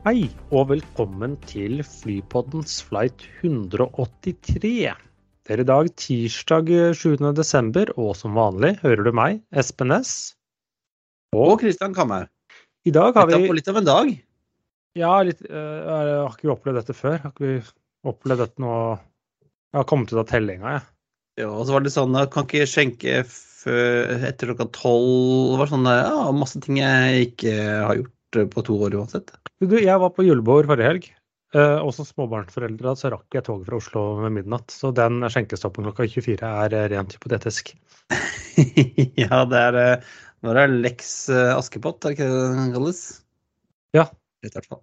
Hei, og velkommen til Flypoddens flight 183. Det er i dag tirsdag 7. desember, og som vanlig hører du meg, Espen Næss. Og Kristian Kammer. I dag har vi litt av en dag. Ja, litt øh, Jeg har ikke opplevd dette før. Har ikke vi opplevd dette nå Jeg har kommet ut av tellinga, jeg. Ja, og så var det sånn jeg kan ikke skjenke før etter klokka tolv. Det var sånn ja, masse ting jeg ikke har gjort på to år uansett. Du, jeg var på julebord forrige helg. Uh, og som småbarnsforeldre så rakk jeg toget fra Oslo ved midnatt. Så den skjenkestoppen klokka 24 er eh, rent hypotetisk. ja, det er eh, Nå er det Lex eh, Askepott, er det ikke det den kalles? Ja. I hvert fall.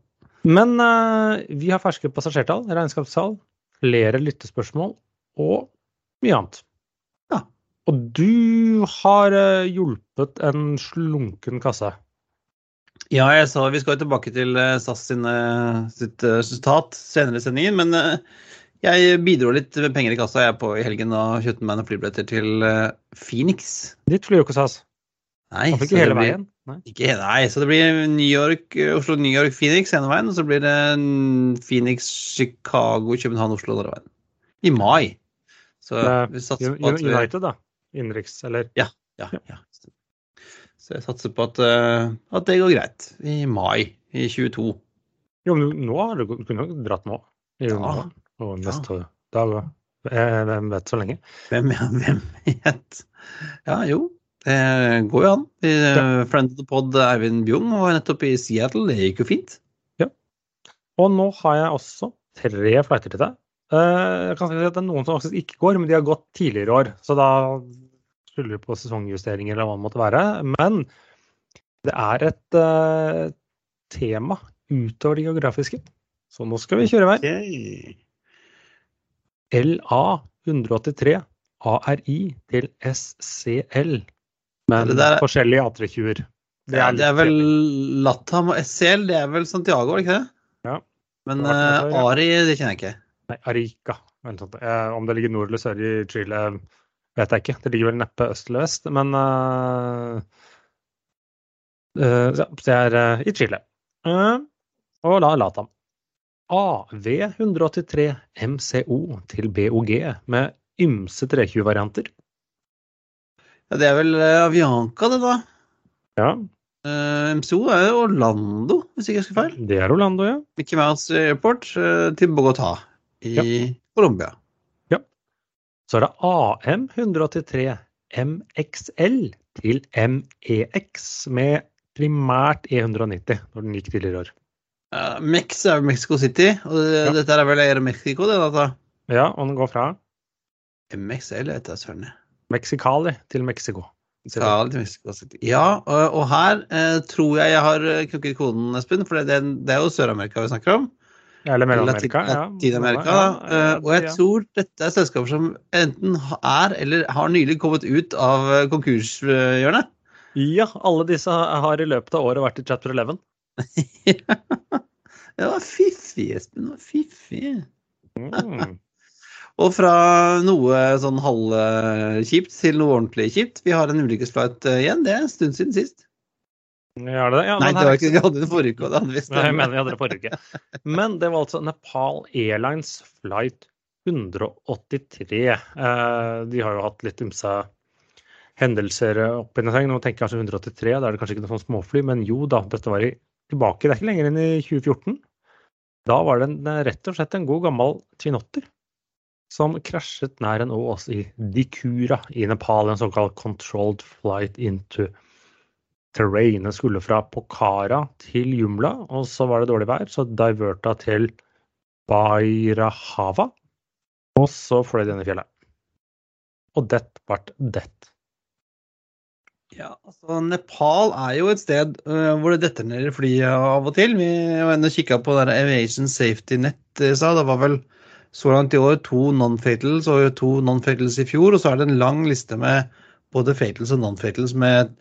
Men eh, vi har ferske passasjertall, regnskapstall, flere lyttespørsmål og mye annet. Ja. Og du har eh, hjulpet en slunken kasse. Ja, jeg sa vi skal tilbake til eh, SAS sine, sitt eh, resultat senere i sendingen, men eh, jeg bidro litt med penger i kassa jeg er på i helgen og kjøpte meg noen flybilletter til Phoenix. Ditt flyr jo ikke SAS. Nei, ikke hele blir- veien. Nei. Ikke, nei, så det blir New York, Oslo, New York, Phoenix ene veien, og så blir det Phoenix, Chicago, København, Oslo andre veien. I mai. Så vi satser er på at vi, United, da. Innenriks, eller Ja. ja, ja. Så jeg satser på at, eh, at det går greit. I mai i 22. Jo, men nå har du, du kunne jo dratt nå. I Ja. morgen og neste dag. eh, Hvem vet så lenge. Hvem, hvem vet? Ja, jo. Det går jo an. Ja. Friend of the pod Eivind Bjung var nettopp i Seattle. Det gikk jo fint. Og nå har jeg også tre flighter til deg. Eh, Jeg kan si at det er noen som faktisk ikke går, men de har gått tidligere år. Så da skylder på sesongjusteringer eller hva det måtte være. Men det er et uh, tema utover det geografiske. Så nå skal vi kjøre i vei. LA 183 ARI til SCL. Men Det der er- forskjellige A320-er. Det det er vel Latam og SCL, det er vel Santiago, er det ikke det? Ja. Men Det ja. Ari, det kjenner jeg ikke. Nei, Arica. Eh, om det ligger nord eller sør i Chile, vet jeg ikke. Det ligger vel neppe øst eller vest, men uh, uh, Det er uh, i Chile. Og la Latam. AV183 MCO til BOG med ymse 320-varianter. Ja, det er vel Avianca, det, da. Ja, MCO er jo Orlando, hvis ikke jeg husker feil. det er Orlando, ja. Mickey Mouse Airport til Bogotá i Ja. Colombia. Så er det AM183 MXL til MEX med primært E190, når den gikk tidligere år. Uh, Mex er jo Mexico City, og det, Ja. dette er vel Air Mexico, det, da? Ja, og den går fra MXL heter det, søren. Mexicali til Mexico. Ja, City. Ja, og, og her eh, tror jeg jeg har eh, knukket koden, Espen, for det, det er jo Sør-Amerika vi snakker om. Ja, Eller Mellom-Amerika. Latin- Ja. Latin-Amerika. Ja, eh, ja, og jeg tror dette er selskaper som enten er eller har nylig kommet ut av eh, konkurshjørnet. Ja, alle disse har i løpet av året vært i Chapter 11. Det var fiffig, Espen. Det var fiffig. Mm. Og fra noe sånn halvkjipt til noe ordentlig kjipt. Vi har en ulykkesflight eh, igjen. Det er en stund siden sist. Ja? Ja, Nei, men det var ikke vi hadde det forrige uke. Hadde vi Nei, jeg mener vi hadde det forrige uke. Men det var altså Nepal Airlines flight 183. Eh, de har jo hatt litt ymse hendelser opp i den sengen. Nå tenker jeg kanskje 183, da er det kanskje ikke noe sånn småfly, men jo da, dette var i, tilbake. Det er ikke lenger enn i 2014. Da var det en, rett og slett en god gammel Twinotter som krasjet nær en ås i Dikura i Nepal, en såkalt controlled flight into terrain. Den skulle fra Pokhara til Jumla, og så var det dårlig vær, så diverta til Bairahava. Og så fløy den i fjellet. Og det ble det. Ja, altså Nepal er jo et sted uh, hvor det detter ned flyet av og til. Vi var inne og kikka på der Aviation Safety Net i stad. Det var vel så langt i år to non-fatals og to non-fatals i fjor. Og så er det en lang liste med både fatals og non-fatals med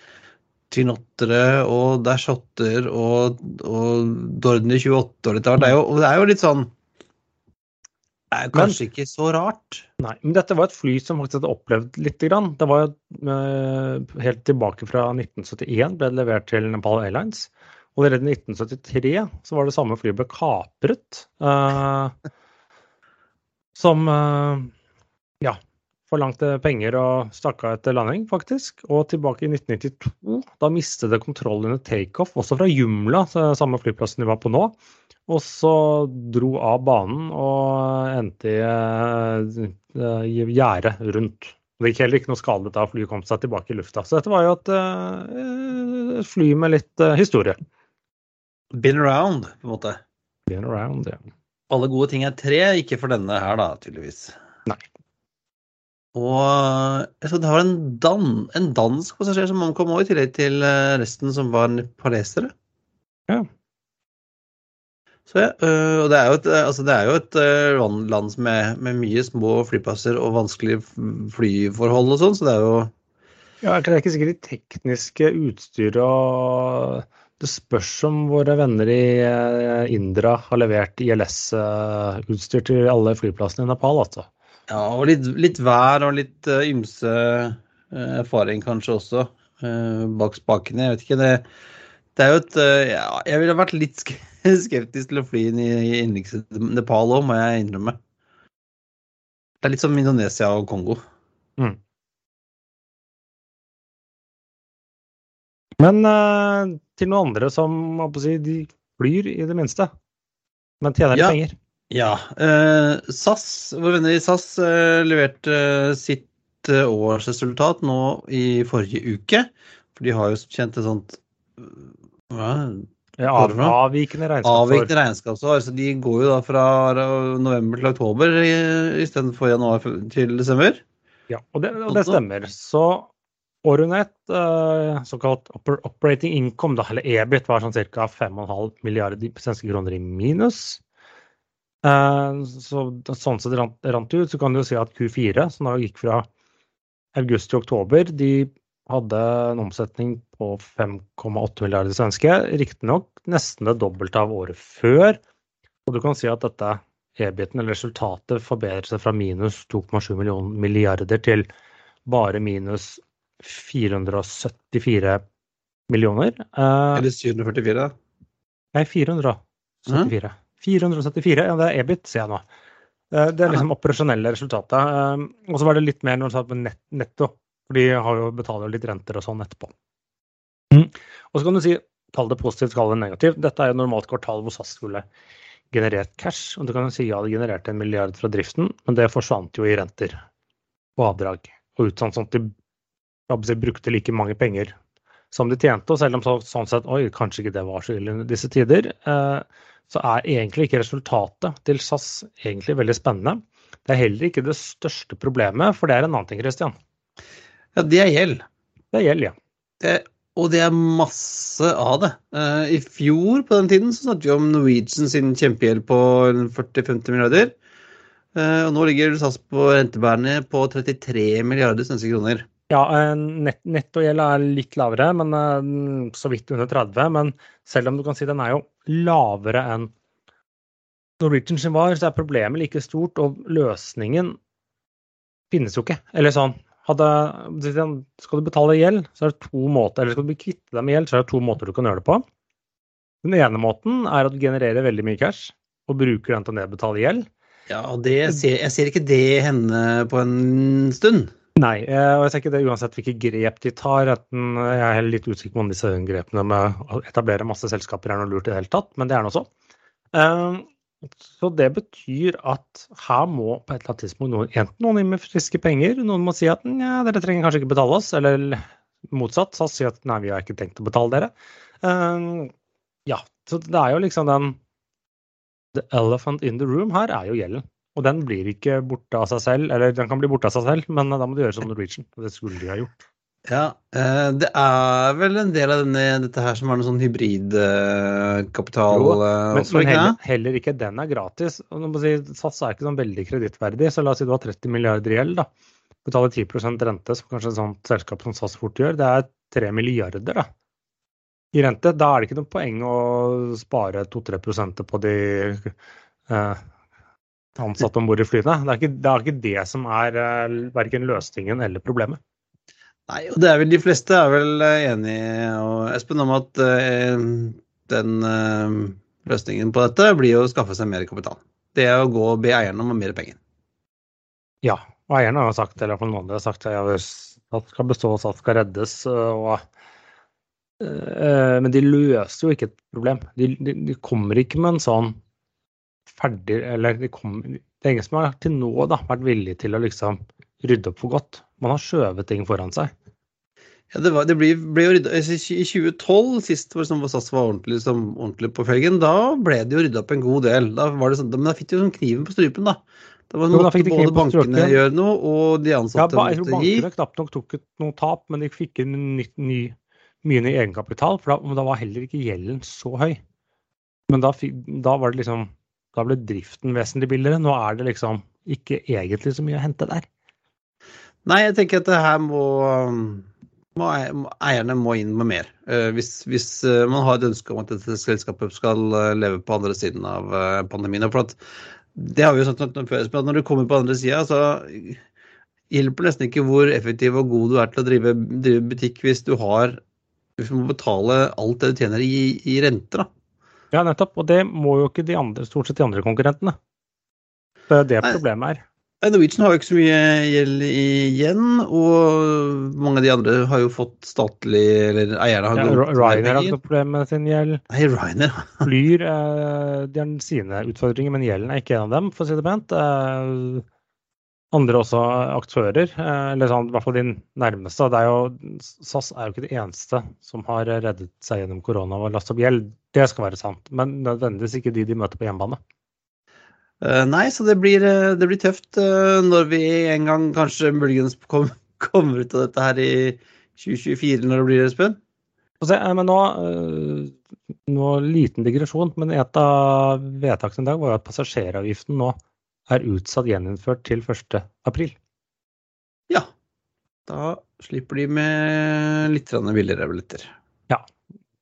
Tinottere og Dashotter og, og Dorner 28 og litt av Det er jo, det er jo litt sånn Det er kanskje men, ikke så rart. Nei, men dette var et fly som faktisk hadde opplevd lite grann. Det var jo uh, helt tilbake fra 1971 ble det levert til Nepal Airlines. Og allerede i 1973 så var det samme flyet ble kapret. Uh, som uh, ja, forlangte penger og stakk av etter landing, faktisk. Og tilbake i 1992, da mistet det kontroll under takeoff, også fra Jumla, samme flyplassen de var på nå. Og så dro av banen og endte i uh, gjerdet rundt. Det gikk heller ikke noe skade da flyet kom seg tilbake i lufta. Så dette var jo et uh, fly med litt uh, historie. Been around, på en måte. Been around, ja. Alle gode ting er tre, ikke for denne her, da, tydeligvis. Nei. Og så det var en, dan, en dansk passasjer som omkom òg, i tillegg til eh, resten som var nepalesere. Ja. Så ja, og det er jo et, altså det er jo et øh, land med, med, mye små flyplasser og vanskelige flyforhold og sånn, så det er jo Ja, det er ikke sikkert det tekniske utstyret og Det spørs om våre venner i eh, Indra har levert ILS-utstyr til alle flyplassene i Nepal, altså. Ja, og litt, litt vær og litt uh, ymse uh, erfaring kanskje også uh, bak spakene. Jeg vet ikke. Det, det er jo et ja, Jeg ville vært litt skeptisk til å fly inn i, i innenriks Nepal òg, må jeg innrømme. Det er litt som Indonesia og Kongo. Mm. Men til noen andre som si, de flyr i det minste, men tjener ja. penger. Ja. Eh, SAS, våre venner i SAS eh, leverte eh, sitt eh, årsresultat nå i forrige uke. For de har jo kjent et sånt hva? Ja, av, avvikende regnskapsår. Avvikende regnskapsår. Så de går jo da fra november til oktober istedenfor januar til desember. Ja, og det, og det stemmer. Så eh, såkalt operating income, da, eller EBIT, var sånn ca. 5,5 milliarder svenske kroner i minus. Eh, så, sånn sett rant, rant ut, så kan du jo si at Q4, som da gikk fra august til oktober, de hadde en omsetning på 5,8 milliarder svenske. Riktignok nesten det dobbelte av året før. Og du kan si at dette EBIT-en, eller resultatet, forbedret seg fra minus 2,7 milliarder til bare minus 474 millioner. Eh, eller 744, da? Nei, 474. Mm. 474, ja det er EBIT, ser jeg nå. Eh, det er liksom operasjonelle resultatet. Eh, og så var det litt mer når du sa på net netto, for de har jo betaler litt renter og sånn etterpå. Mm. Og så kan du si kall det positivt, kall det negativt. Dette er jo normalt kvartal hvor SAS skulle generert cash. Og du kan jo si ja, det genererte en milliard fra driften, men det forsvant jo i renter og avdrag. Og ut sånn at de brukte like mange penger som de tjente. Og selv om så, sånn sett oi, kanskje ikke det var så ille i disse tider, eh, så er egentlig ikke resultatet til SAS egentlig veldig spennende. Det er heller ikke det største problemet, for det er en annen ting, Christian. Ja, det er gjeld. Det er gjeld, ja. Det, og det er masse av det. Uh, I fjor på den tiden så snakket vi om Norwegian sin kjempegjeld på 40-50 milliarder. Uh, og nå ligger SAS på rentebærende på 33 milliarder svenske kroner. Ja, nett, nettogjeld er litt lavere, men uh, så vidt under 30. Men selv om du kan si den er jo lavere enn Norwegian sin var, så er problemet like stort, og løsningen finnes jo ikke. Eller sånn hadde, Skal du betale gjeld, så er det to måter, eller skal du bli kvitt deg med gjeld, så er det to måter du kan gjøre det på. Den ene måten er at du genererer veldig mye cash og bruker den til å nedbetale gjeld. Ja, og det, jeg ser ikke det hende på en stund. Nei, eh, og jeg tenker det uansett hvilke grep de tar. Jeg er heller litt usikker på om disse grepene med å etablere masse selskaper er noe lurt i det hele tatt, men det er nå så. Eh, så det betyr at her må på et eller annet tidspunkt noen, enten noen inn med friske penger, noen må si at ja, dere trenger kanskje ikke betale oss, eller motsatt, SAS sier at nei, vi har ikke tenkt å betale dere. Eh, ja, så det er jo liksom den The elephant in the room her er jo gjelden. Og den blir ikke borte av seg selv, eller den kan bli borte av seg selv, men da må du gjøre som Norwegian. Det skulle de ha gjort. Ja, eh, det er vel en del av denne, dette her som er noe sånn hybridkapital. Jo, eh, Men, også, men heller, heller ikke den er gratis. Si, SAS er ikke sånn veldig kredittverdig, så la oss si du har 30 milliarder i gjeld. da. Betaler 10% rente, som kanskje et sånt selskap som SAS fort gjør. Det er 3 milliarder da, i rente. Da er det ikke noe poeng å spare 2-3% på de eh, ansatte om bord i flyene. Det er, ikke, det er ikke det som er uh, verken løsningen eller problemet. Nei, og det er vel de fleste er vel eh, enige, og Espen, om at uh, den uh, løsningen på dette blir å skaffe seg mer kapital. Det er å gå og be eierne om mer penger. Ja, og eierne har sagt, eller iallfall noen har sagt, at SAT skal bestå, SAT skal reddes. og eh, Men de løser jo ikke et problem. De, de, de kommer ikke med en sånn ferdig Eller det, kom, det er ingen som har til nå da, vært villig til å liksom rydde opp for godt. Man har skjøvet ting foran seg. Ja, det, var, det ble, ble jo rydda I 2012, sist hvor som SAS var ordentlig, som, ordentlig på felgen, da ble det jo rydda opp en god del. Da var det sånn, men da fikk de jo sånn kniven på strupen, da. Da var det de både bankene gjør noe, og de ansatte ja, jeg tror gi. Bankene knapt nok tok noe tap, men de fikk inn ny, ny, mye ny egenkapital. For da, da var heller ikke gjelden så høy. Men da, da var det liksom Da ble driften vesentlig billigere. Nå er det liksom ikke egentlig så mye å hente der. Nei, jeg tenker at det her må, må Eierne må inn med mer. Eh, hvis, hvis eh, man har et ønske om at dette selskapet skal eh, leve på andre siden av pandemien. For at, det har vi jo sagt før, men når du kommer på andre sida, så hjelper nesten ikke hvor effektiv og god du er til å drive, drive butikk hvis du har hvis du må betale alt det du tjener i, i renter. da. Ja, nettopp. Og det må jo ikke de andre, stort sett de andre konkurrentene. Det er det problemet er. Norwegian har jo ikke så mye gjeld igjen, og mange av de andre har jo fått statlig Eller eierne har Ja, Ryanair har ikke noe problem med sin gjeld. Nei, Ryanair Flyr eh, de har sine utfordringer, men gjelden er ikke en av dem, for å si det pent. Eh, andre også aktører, eh, eller sånn, i hvert fall de nærmeste. Det er jo, SAS er jo ikke det eneste som har reddet seg gjennom korona og lastet opp gjeld. Det skal være sant, men nødvendigvis ikke de de møter på hjemmebane. Eh, nei, så det blir, eh, det blir tøft eh, når vi en gang kanskje muligens kom, kommer ut av dette her i 2024, når det blir, Espen. Eh, men nå, eh, nå liten digresjon, men et av vedtakene i dag var jo at passasjeravgiften nå er utsatt gjeninnført til 1. april. Ja. Da slipper de med litt billigere billetter.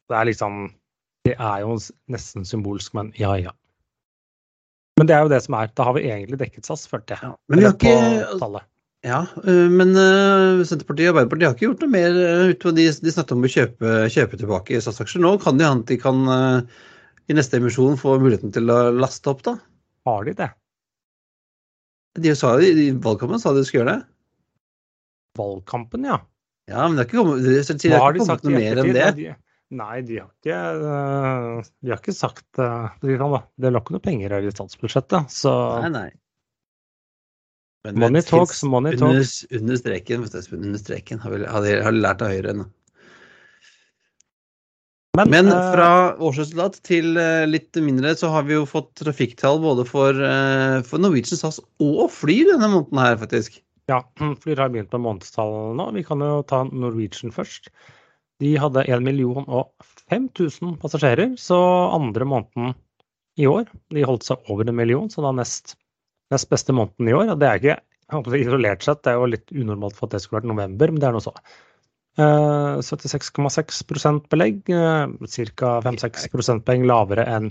Det er liksom Det er jo nesten symbolsk, men ja, ja. Men det er jo det som er. Da har vi egentlig dekket SAS, følte jeg. Ja, men vi har ikke. Ja, øh, men øh, Senterpartiet og Arbeiderpartiet har ikke gjort noe mer øh, utover de, de snakket om å kjøpe, kjøpe tilbake SAS-aksjer. Nå kan de at de kan i neste emisjon få muligheten til å laste opp, da. Har de det? De sa jo i valgkampen sa de skulle gjøre det. Valgkampen, ja. Ja, men det har ikke kommet, det, det, det har ikke sagt kommet noe mer enn det. Nei, de, nei, de har ikke øh, De har ikke sagt si det lå ikke noe penger her i statsbudsjettet, så Nei, nei. Men, Money talks, money talks. Under streken, du, Espen, under streken har, vi, har, de, har de lært av Høyre ennå. Men Men, fra årsresultat til eh, litt mindre, så har vi jo fått trafikktall både for, eh, for Norwegian SAS og Flyr denne måneden her, faktisk. Ja, Flyr har begynt med månedstall nå. Vi kan jo ta Norwegian først. De hadde 1 million og 5000 passasjerer, så andre måneden i år. De holdt seg over en million, så da nest, nest beste måneden i år. Og det er ikke er isolert sett, det er jo litt unormalt for at det skulle vært november, men det er nå så. Eh, 76,6 belegg, eh, ca. 5-6 prosentpoeng lavere enn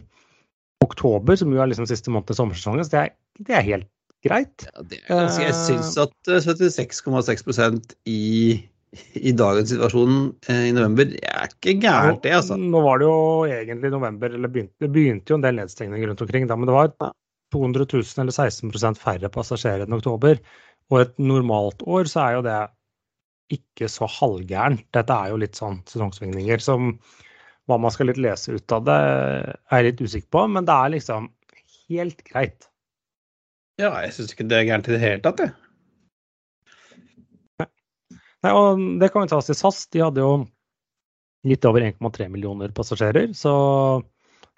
oktober, som jo er liksom siste måned i sommersesongen. Så det er, det er helt greit. Ja, det er ganske, jeg Eh, syns at eh, 76,6 i, i dagens situasjon eh, i november, det er ikke gærent, det, altså. Nå var det jo egentlig november, eller begynte, det begynte jo en del nedstengninger rundt omkring, da, men det var 200 000 eller 16% færre passasjerer enn oktober. Og et normalt år så er jo det ikke så halvgærent. Dette er jo litt sånn sesongsvingninger som hva man skal litt lese ut av det, er jeg litt usikker på, men det er liksom helt greit. Ja, jeg syns ikke det er gærent i det hele tatt, jeg. Nei, og det kan vi ta oss til SAS. De hadde jo litt over 1,3 millioner passasjerer, så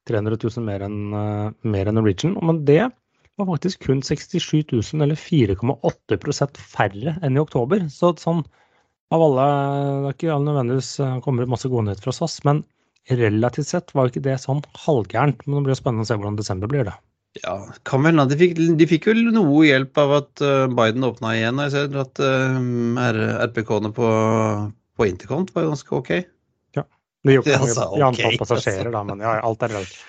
300 000 mer enn eh, mer enn Norwegian. Men det var faktisk kun 67 000, eller 4,8% færre enn i oktober. Så sånn av alle Det er ikke nødvendigvis kommer ut masse gode nyheter fra SAS, men relativt sett var ikke det sånn halvgærent. Men det blir jo spennende å se hvordan desember blir, det. Ja, kan vel De fikk, de fikk vel noe hjelp av at eh, Biden åpna igjen. Jeg ser at uh, RPK-ene på, på Intercont var ganske ok. Ja. Det Ja, altså, okay, antall passasjerer, da, men ja, alt er relativt.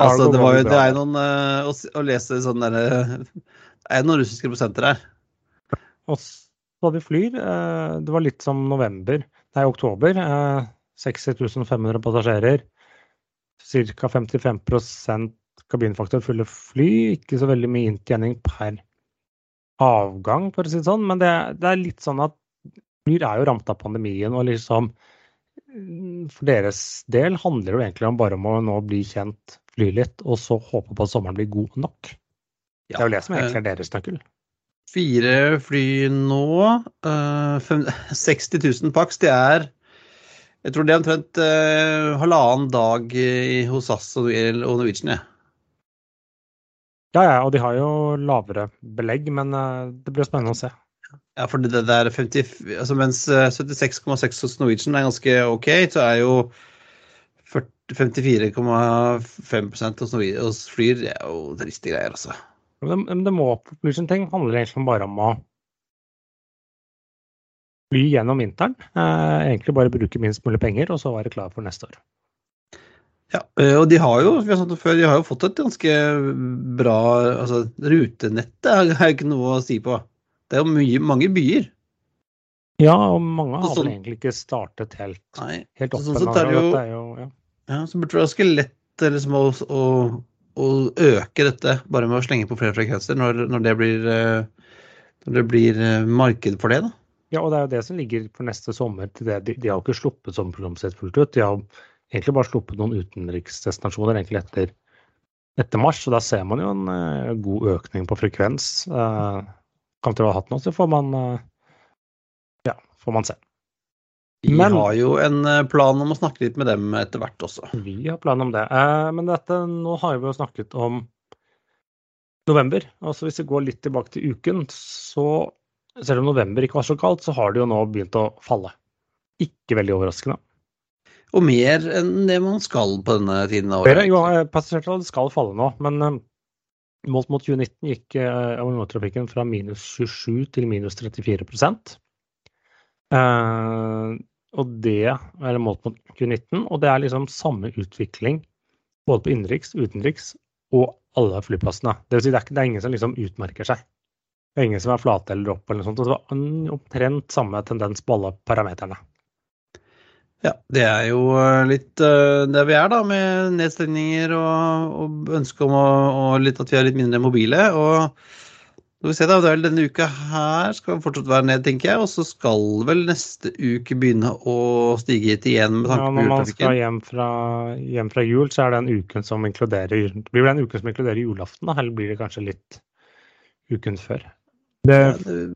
Altså, det, var jo, det er noen eh, å, å lese sånn derre Det er noen russiske prosenter her. Og så vi flyr. eh, Det var litt som november, nei, oktober. eh, 60 500 passasjerer. Ca. 55% kabinfaktor fulle fly. Ikke så veldig mye inntjening per avgang, for å si det sånn. Men det, det er litt sånn at Flyr er jo rammet av pandemien, og liksom mm, for deres del handler det jo egentlig om bare om å nå bli kjent, fly litt, og så håpe på at sommeren blir god nok. Det er jo det som eh, egentlig er deres nøkkel. Fire fly nå. eh, 60 000 pax, det er Jeg tror det er omtrent eh, halvannen dag i, hos SAS og, Norwegian, jeg. Ja, ja, og de har jo lavere belegg, men eh, det blir spennende å se. Ja, for det, det er 50, altså mens eh, 76,6 hos Norwegian er ganske ok, så er jo 54,5% hos, hos Flyr det er jo triste greier, altså. Men det, det må ting. handler egentlig bare om å fly gjennom vinteren. Eh, egentlig bare bruke minst mulig penger, og så være klar for neste år. Ja, eh, og de har jo vi har sagt det før, de har jo fått et ganske bra altså Rutenettet er er ikke noe å si på. Det er jo mye, mange byer. Ja, og mange har sånn- egentlig ikke startet helt, Nei, helt opp sånn ennå. så er det jo- jo ja. ja, Så burde det være ganske lett liksom, å, å, å øke dette bare med å slenge på flere frekvenser når, når det blir eh, når det blir eh, marked for det. da. ja, og det er jo det som ligger for neste sommer. til det. De, de har jo ikke sluppet sommerprogrammet programsett fullt ut. De har egentlig bare sluppet noen utenriksdestinasjoner egentlig etter, etter mars, og da ser man jo en uh, god økning på frekvens. Uh, kan til å ha hatt noe, så får man uh, ja, får man se. Vi Men- har jo en eh, plan om å snakke litt med dem etter hvert også. Vi har planer om det. Eh, men dette, nå har vi jo snakket om november. Altså hvis vi går litt tilbake til uken, så selv om november ikke var så kaldt, så har det jo nå begynt å falle. Ikke veldig overraskende. Og mer enn det man skal på denne tiden av året. jo, eh, Passasjertallet skal falle nå, men målt mot 2019 gikk eh, fra minus 27 til minus 34 eh, Og det er målt mot 2019, og det er liksom samme utvikling både på innenriks, utenriks og alle flyplassene. Det vil si, det er, ikke, det er ingen som liksom utmerker seg. Det er ingen som er flate eller opp eller noe sånt. og Det var en- omtrent samme tendens på alle parameterne. Ja, det er jo eh, litt uh, der vi er, da, med nedstengninger og, og ønske om å, og litt at vi er litt mindre mobile. Og skal vi se da, det er vel denne uka her skal fortsatt være ned, tenker jeg. Og så skal vel neste uke begynne å stige hit igjen med Ja, tanke på når man skal hjem fra, hjem fra jul, så er det en uken som inkluderer Blir det en uke som inkluderer julaften, da? Eller blir det kanskje litt uken før? Det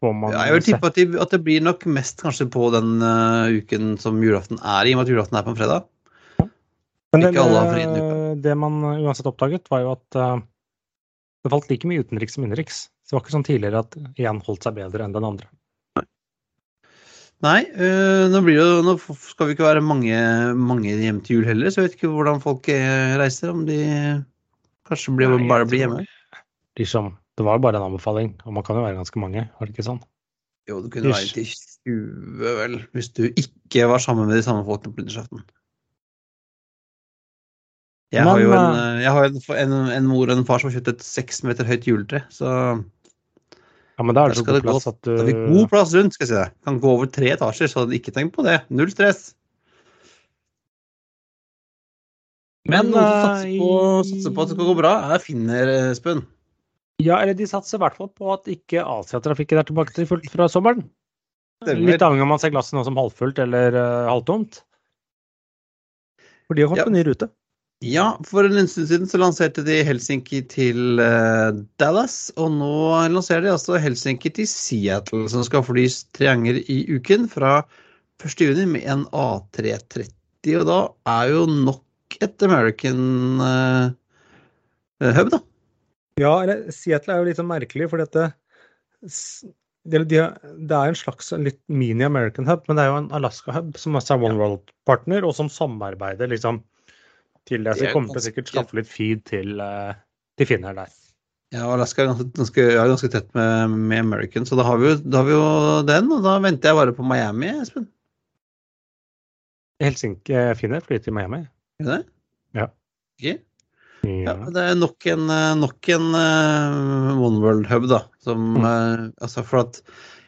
får man Jeg vil tippe at, de, at det blir nok mest kanskje på den uh, uken som julaften er, i og med at julaften er på en fredag. Men det, ikke alle har fri den det, det man uansett oppdaget, var jo at uh, det falt like mye utenriks som innenriks. Så det var ikke sånn tidligere at én holdt seg bedre enn den andre. Nei, øh, nå, blir det, nå skal vi ikke være mange, mange hjem til jul heller, så jeg vet ikke hvordan folk eh, reiser. Om de kanskje blir, Nei, bare blir hjemme. Liksom, det var jo bare en anbefaling, og man kan jo være ganske mange, var det ikke sånn? Jo, det kunne være til 20, vel, hvis du ikke var sammen med de samme folkene på nyttårsaften. Jeg har jo en, eh, har en, en, en mor og en far som har kjøpt et seks meter høyt juletre, så Ja, men da er det så god gå- plass at du da har vi god plass rundt, skal jeg si deg. Kan gå over tre etasjer, så ikke tenk på det. Null stress. Men noen som satser på, eh, satser på at det skal gå bra, er Finner, Espen. Ja, eller de satser i hvert fall på at ikke Asiatrafikken er tilbake til fullt fra sommeren. Litt avhengig av om man ser glasset nå som halvfullt eller uh, halvtomt. For de har fått Ja. en ny rute. Ja, for en stund siden så lanserte de Helsinki til eh, Dallas, og nå lanserer de altså Helsinki til Seattle, som skal flys tre ganger i uken fra 1. juni med en A330. Og da er jo nok et American uh, hub, da. Ja, eller Seattle er jo litt sånn merkelig, for dette det, de, det er en slags litt mini American hub, men det er jo en Alaska hub som også er One World-partner, og som samarbeider liksom til det. Så vi er kommer til å sikkert skaffe litt feed til, eh, til her der. Ja, Alaska er ganske, ganske, er ganske tett med, med American, så da har, vi jo, da har vi jo den. Og da venter jeg bare på Miami, Espen. Helsinki Finner Finnair flyr til Miami. Er det? Ja. Ok. Ja, Ja. det er nok en, eh, nok en uh, One World-hub, da. Som, Mm. uh, altså for at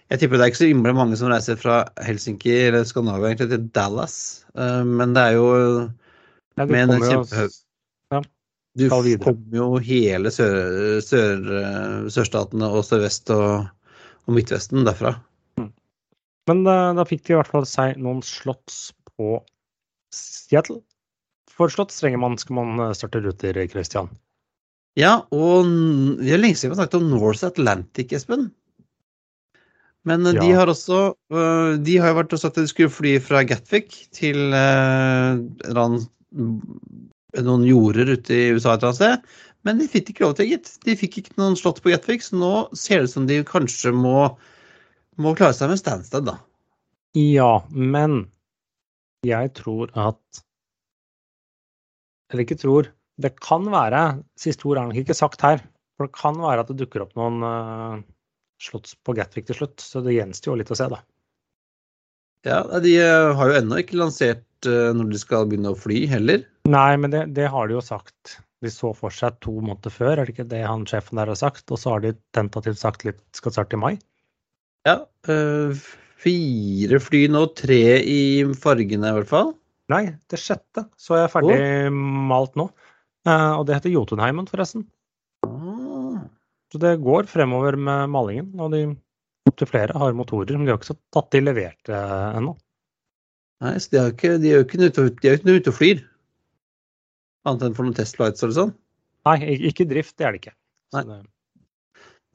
Jeg tipper det er ikke så innmari mange som reiser fra Helsinki eller Skandinavia egentlig til Dallas, uh, men det er jo Ja, du med kommer jo- Ja, Du kommer jo hele sør, sør, eh, sørstatene og sørvest og, og Midtvesten derfra. Men da, da fikk de i hvert fall seg noen slotts på Seattle. For slotts trenger man, skal man eh, starte ruter, Christian. Ja, og vi er lenge siden vi har snakket om North Atlantic, Espen. Men ja. de har også De har jo vært og sagt at de skulle fly fra Gatwick til eh, en eller annen noen jorder ute i USA et eller annet sted. Men de fikk ikke lov til, gitt. De fikk ikke noen slott på så nå ser det ut som de kanskje må, må klare seg med Stansted, da. Ja, men jeg tror at Eller ikke tror. Det kan være Siste ord er nok ikke sagt her. For det kan være at det dukker opp noen uh, slotts på Gatwick til slutt. Så det gjenstår jo litt å se, da. Ja, De eh, har jo ennå ikke lansert eh, når de skal begynne å fly, heller. Nei, men det, det har de jo sagt. De så for seg to måneder før, er det ikke det han sjefen der har sagt? Og så har de tentativt sagt litt skal starte i mai. Ja, øh, fire fly nå, tre i fargene i hvert fall. Nei, det sjette så jeg ferdig malt nå. Uh, og det heter Jotunheimen, forresten. Ah, Så det går fremover med malingen. Og de opptil flere har motorer, men de har ikke så tatt de leverte ennå. Nei, så de, har ikke, de er jo ikke ute de er jo ikke ute og flyr. Annet enn for noen testlights eller sånn. Nei, ikke drift, det er det ikke. Nei. det,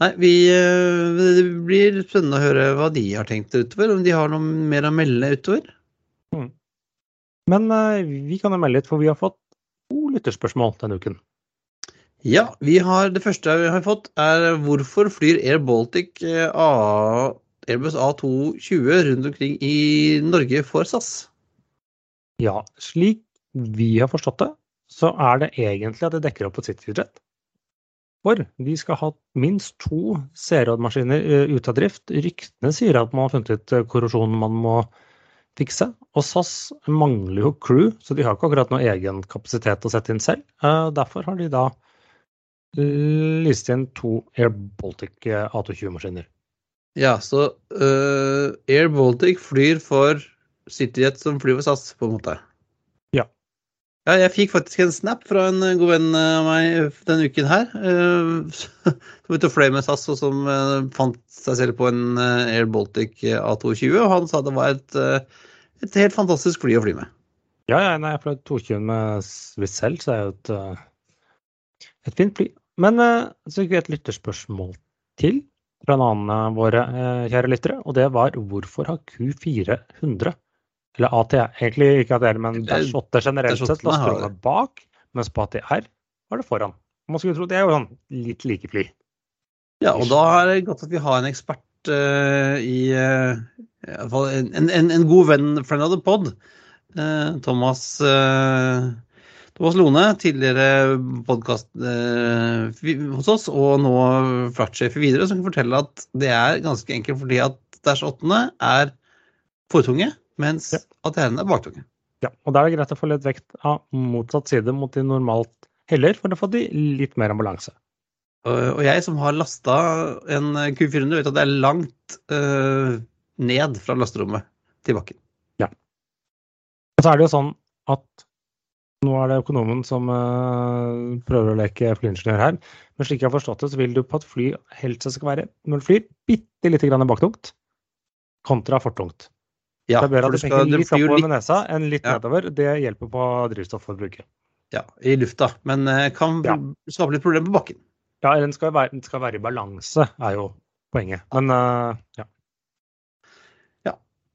Nei, vi, øh, det blir spennende å høre hva de har tenkt utover. Om de har noe mer å melde utover. Men eh, vi kan jo melde litt, for vi har fått to lytterspørsmål denne uken. Ja, vi har, det første vi har fått er hvorfor flyr Air Baltic eh, A, Airbus A220 rundt omkring i Norge for SAS? Ja, slik vi har forstått det, så er det egentlig at det dekker opp et Cityjet. For de skal ha minst to C-rådmaskiner eh, ute av drift. Ryktene sier at man har funnet ut korrosjonen korrosjon man må fikse. Og SAS mangler jo crew, så de har ikke akkurat noe egen kapasitet å sette inn selv. Eh, Derfor har de da listet inn to Air Baltic eh, A220-maskiner. Ja, så uh, Air Baltic flyr for CityJet som flyr for SAS, på en måte. Ja. Ja, jeg fikk faktisk en snap fra en øh, god venn av meg denne uken her. Uh, Som ute og fløy med SAS, og som uh, fant seg selv på en Air Baltic A220. Og han sa det var et, et helt fantastisk fly å fly med. Ja, ja, nei, jeg fløy 220 med Swiss selv, så er jo et, eh, et fint fly. Men eh, så fikk vi et lytterspørsmål til fra en annen av våre eh, kjære lyttere, og det var hvorfor har Q400, eller ATR, egentlig ikke ATR, men Dash 8 generelt Dash 8 sett, lasterommet bak, mens på ATR var det foran. Man skulle tro det er jo sånn litt like fly. Ja, og da er det godt at vi har en ekspert uh, i, uh, en, en, en god venn, friend of the pod, uh, Thomas, øh, Lone, tidligere podkast hos oss, og nå fraktsjef i Widerøe, som kan fortelle at det er ganske enkelt fordi at Dash 8 er fortunge, mens Ja. ATR-ene er baktunge. Ja, og da er det greit å få litt vekt av motsatt side mot de normalt heller, for da får de litt mer ambulanse. Og jeg som har lasta en Q400, vet at det er langt øh, ned fra lasterommet til bakken. Ja. Og så er det jo sånn at nå er det økonomen som uh, prøver å leke flyingeniør her, men slik jeg har forstått det, så vil du på et fly helst skal være, når du flyr, bitte lite grann baktungt kontra fortungt. Ja, det er bedre at du skal, tenker litt oppover litt med nesa enn litt Ja. nedover. Det hjelper på drivstofforbruket. ja, i lufta, men eh, kan Ja. skape litt problemer på bakken. Ja, den skal, være, den skal være i balanse, er jo poenget. Men uh, ja.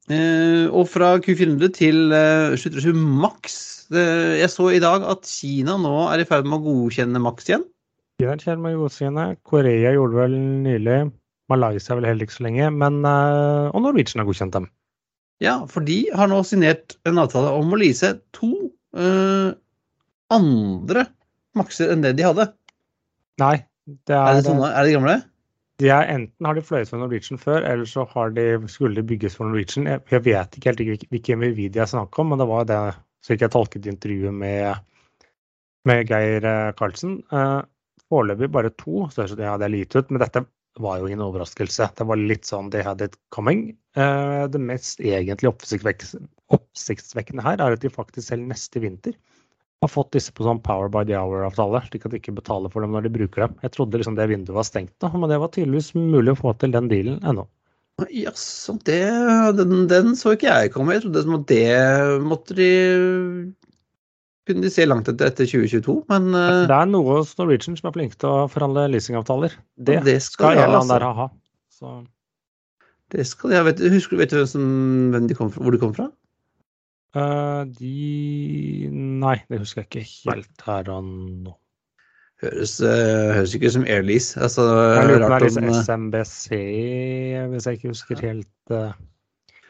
Eh, og fra Q400 til eh, 727 Max. Eh, jeg så i dag at Kina nå er i ferd med å godkjenne Max igjen. Kina med å godkjenne. Korea gjorde vel nylig. Malaysia vel heller ikke så lenge, men, uh, og Norwegian har godkjent dem. Ja, for de har nå signert en avtale om å lease to uh, andre makser enn det de hadde. Nei. Det er, er, det sånne, er det gamle? De er, enten har de fløyet for Norwegian før, eller så de, skulle de bygges for Norwegian. Jeg, jeg vet ikke helt hvilken Nvidia jeg snakker om, men det var det slik jeg tolket intervjuet med, med Geir Karlsen. Eh, Foreløpig bare to, så ja, det er lite ut. Men dette var jo ingen overraskelse. Det var litt sånn they had it coming. Eh, det mest egentlig oppsiktsvekkende her er at de faktisk selv neste vinter har fått disse på sånn Power by the Hour-avtale, slik at de ikke betaler for dem når de bruker dem. Jeg trodde liksom det vinduet var stengt, da, men det var tydeligvis mulig å få til den dealen ennå. Jaså, den, den, så ikke jeg komme. Jeg trodde at det måtte de kunne de se langt etter etter 2022, men uh, Det er noe hos Norwegian som er flinke til å forhandle leasingavtaler. Det, det skal, skal eller annen der ha. Så. Det skal ha. Vet, husker, vet du som, de fra, hvor de kom fra? Uh, de Nei, det husker jeg ikke helt her og nå. Høres, uh, høres ikke ut som Airlease. Altså, jeg lurer på om det er SMBC, hvis jeg ikke husker helt,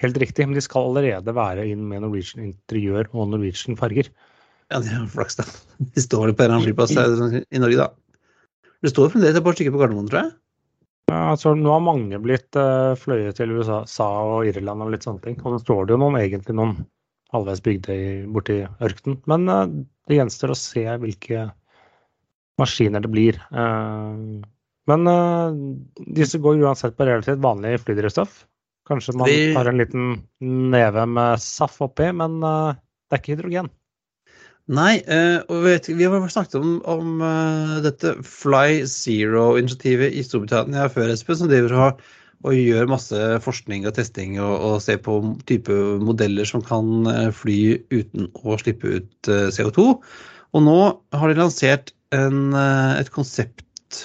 helt riktig. Men de skal allerede være inn med Norwegian interiør og Norwegian farger. Ja, de er flaks, da. De står på en eller annen flyplass i Norge, da. Det står fremdeles et par stykker på Gardermoen, tror jeg. Ja, altså, nå har mange blitt fløyet til USA og Irland og litt sånne ting. Og så står det jo noen, egentlig noen halvveis bygde borti ørkenen. Men uh, det gjenstår å se hvilke maskiner det blir. Uh, men disse går uansett på relativt vanlig flydrivstoff. Kanskje man tar en liten neve med SAF oppi, men det er ikke hydrogen. Nei, og vet, vi har snakket om, om dette Fly Zero-initiativet i Storbritannia før, Espen, som driver og, og, gjør masse forskning og testing og, og ser på type modeller som kan uh, fly uten å slippe ut CO2. Og nå har de lansert en, et konsept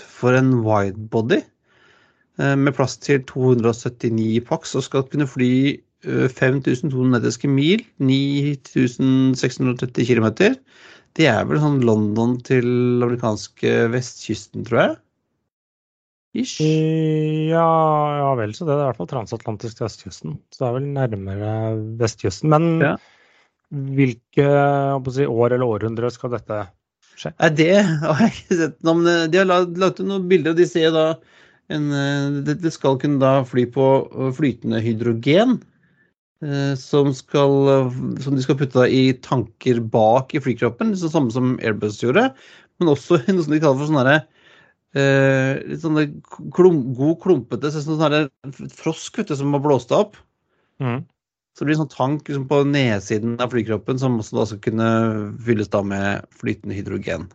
for en widebody med plass til 279 pax og skal kunne fly 5200 nautiske mil, 9630 km. Det er vel sånn London til amerikanske vestkysten, tror jeg? Ish. Ja, ja vel, så det er i hvert fall transatlantisk til østkysten. Så det er vel nærmere vestkysten. Men ja. hvilke si, år eller århundre skal dette skje? Nei, det har jeg ikke sett noe men De har lagt ut noen bilder, og de ser da en, det skal kunne da fly på flytende hydrogen. Eh, som, skal, som, de skal putte i tanker bak i flykroppen, det samme som Airbus gjorde. Men også noe som de kaller for sånne, eh, litt sånne klump, god klumpete sånn sånne frosk vet du, som har blåst opp. Mm. Så det blir en sånn tank liksom, på nedsiden av flykroppen som også da skal kunne fylles da med flytende hydrogen.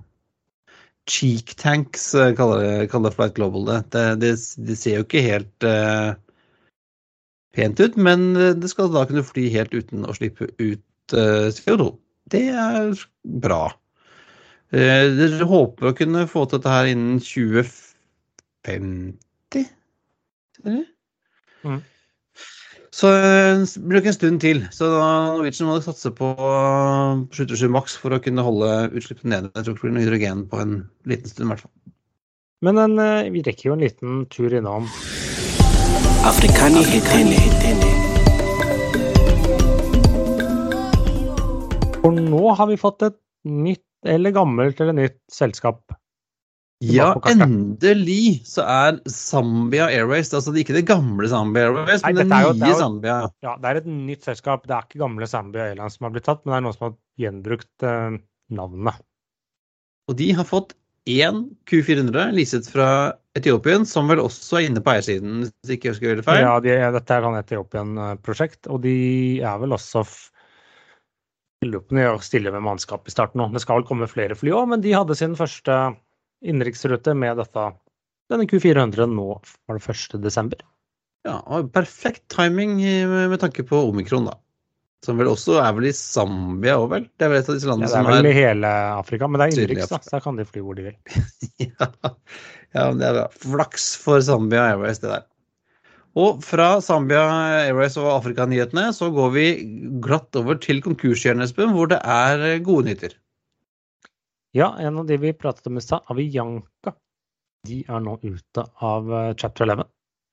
Cheek tanks eh, kaller, kaller Flight Global det. Det, det. det, ser jo ikke helt uh, pent ut, men eh, det skal da kunne fly helt uten å slippe ut eh, CO2. Det er bra. Eh, dere håper å kunne få til dette her innen 2050? Mm. Så det blir nok en stund til. Så Norwegian må satse på 77 maks for å kunne holde utslippene nede. Jeg tror ikke det blir noe hydrogen på en liten stund, i hvert fall. Men en, vi rekker jo en liten tur innom Afrikani. For nå har vi fått et nytt eller gammelt eller nytt selskap. Ja, endelig så er Zambia Airways altså det er ikke det gamle Zambia Airways, Nei, men det nye jo, Zambia. Ja, det er et nytt selskap. Det er ikke gamle Zambia Airlines som har blitt tatt, men det er noen som har gjenbrukt eh, navnet. Og de har fått én Q400 leaset fra Etiopien, som vel også er inne på eiersiden, hvis ikke jeg husker veldig feil? Ja, de, dette er sånn Etiopien-prosjekt, og de er vel også å stille med mannskap i starten nå. Det skal vel komme flere fly òg, men de hadde sin første innenriksrute med dette, denne Q400 nå var det 1.12. Ja, og perfekt timing med tanke på omikron, da. Som vel også er vel i Zambia òg, vel? Det er vel et av disse landene som er Det er vel i hele Afrika, men det er innenriks, da. Så da kan de fly hvor de vil. ja, ja, det er bra. Flaks for Zambia Airways, det der. Og fra Zambia Airways og Afrikanyhetene så går vi glatt over til konkurshjørnet, hvor det er gode nyheter. Ja, en av de vi pratet om i stad, Avianca, de er nå ute av eh, chapter 11.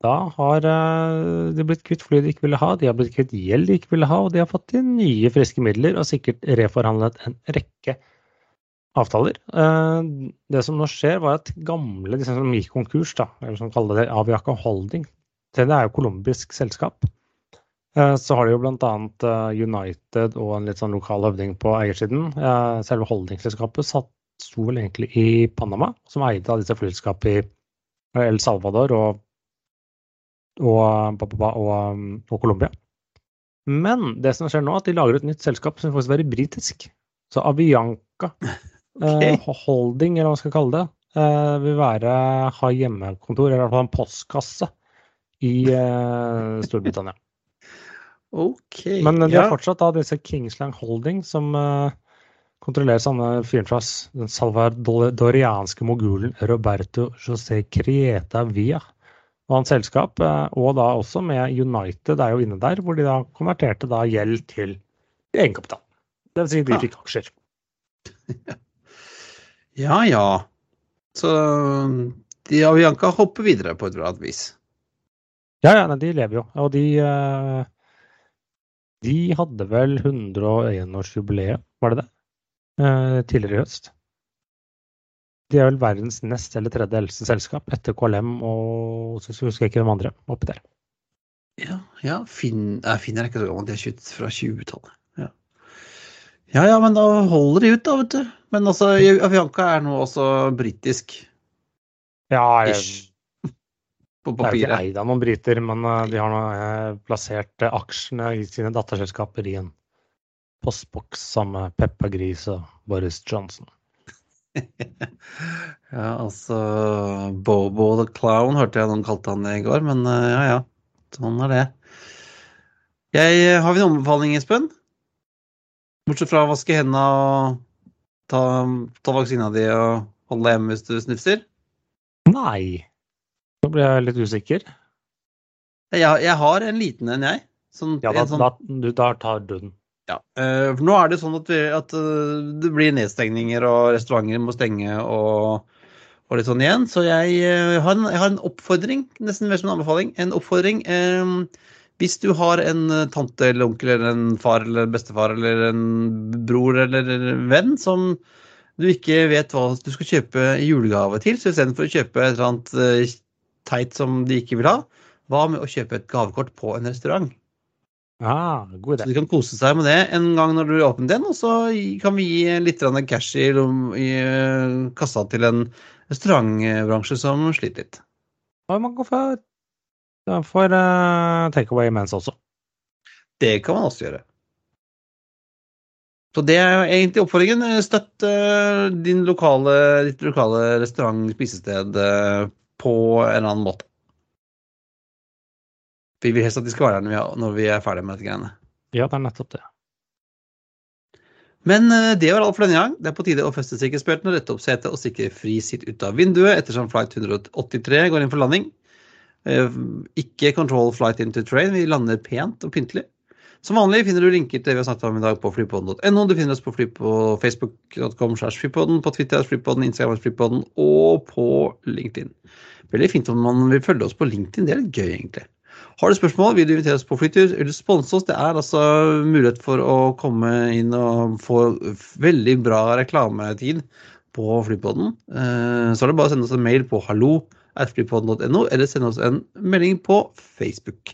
Da har eh, de blitt kvitt fly de ikke ville ha, de har blitt kvitt gjeld de ikke ville ha, og de har fått inn nye, friske midler og sikkert reforhandlet en rekke avtaler. Eh, Det som nå skjer, var at gamle de som gikk konkurs, da, eller som kaller det Aviaca Holding, det er jo colombisk selskap. Eh, Så har de jo bl.a. United og en litt sånn lokal høvding på eiersiden. Eh, Selve holdingselskapet satt, sto vel egentlig i Panama, som eide av disse flyselskapene i El Salvador og, og, og, og, og Colombia. Men det som skjer nå, er at de lager et nytt selskap som faktisk være britisk. Så Avianca eh, Holding, eller hva man skal kalle det, eh, vil være, ha hjemmekontor, eller i hvert fall en postkasse, i uh, Storbritannia. OK. Men de ja. har fortsatt da disse Kingsland Holding, som uh, kontrollerer sånne fyren fra den salvadorianske mogulen Roberto José Crieta Via. Og hans selskap, eh, og da også med United er jo inne der, hvor de da konverterte da gjeld til egenkapital. Det vil si de fikk aksjer. ja ja. Så de kan hopper videre på et annet vis. Ja, ja, nei, de lever jo. Og de eh, De hadde vel 101-årsjubileet, var det det? Eh, tidligere i høst. De er vel verdens nest eller tredje eldste selskap, etter KLM og så husker jeg ikke hvem andre oppi der. Ja, ja Finn, nei, Finn er ikke så gammel, de er 20, fra 20-tallet. Ja. ja ja, men da holder de ut, da, vet du. Men altså, Avianca er nå også britisk. Ja, jeg, Ish. papiret. det er jo ikke eid av noen briter, men eh, de har nå eh, plassert eh, aksjene i sine datterselskaper i en postboks sammen med Peppa Gris og Boris Johnson. Ja, altså Bobo the Clown hørte jeg noen kalte han i går, men ja ja. Sånn er det. Jeg, har vi noen anbefaling, Espen? Bortsett fra å vaske hendene og ta, ta vaksina di og holde hjemme hvis du snufser? Nei. Nå ble jeg litt usikker. Jeg, jeg har en liten en, jeg. Sånn, Ja, da, en sånn, da, da tar du den. ja. Uh, for nå er det sånn at, vi, at uh, det blir nedstengninger, og restauranter må stenge og, og litt sånn igjen. Så jeg, uh, har en, jeg har en oppfordring, nesten mer som en anbefaling. En oppfordring. hvis du har en tante eller onkel eller en far eller bestefar eller en bror eller en venn som du ikke vet hva du skal kjøpe julegave til, så istedenfor å kjøpe et eller annet teit som de ikke vil ha, hva med å kjøpe et gavekort på en restaurant? Ja, god Så de kan kose seg med det en gang når du åpner den, og så kan vi gi litt cash i, i eh, kassa til en restaurantbransje som sliter litt. Og man kan få, for uh, takeaway mens også. Det kan man også gjøre. Så det er egentlig oppfordringen. Støtt uh, din lokale, ditt lokale restaurant, spisested eh, på en eller annen måte. Vi vil helst at de skal være der når vi er, når vi er ferdige med dette greiene. Ja, det er nettopp det. Men eh, det var alt for denne gang. Det er på tide å feste sikkerhetsbeltene, rette opp setet og sikre fri sitt ut av vinduet ettersom flight 183 går inn for landing. Eh, Ikke control flight into train, vi lander pent og pyntelig. Som vanlig finner du linker til det vi har snakket om i dag på flypodden.no. Du finner oss på, på facebook.com på Twitter flypodden, Instagram flypodden og på LinkedIn. Veldig fint om man vil følge oss på LinkedIn. Det er litt gøy, egentlig. Har du spørsmål, vil du invitere oss på flytur, vil du sponse oss, det er altså mulighet for å komme inn og få veldig bra reklametid på Flypodden. Eh, Så er det bare å sende oss en mail på hallo at flypodden.no, eller sende oss en melding på Facebook.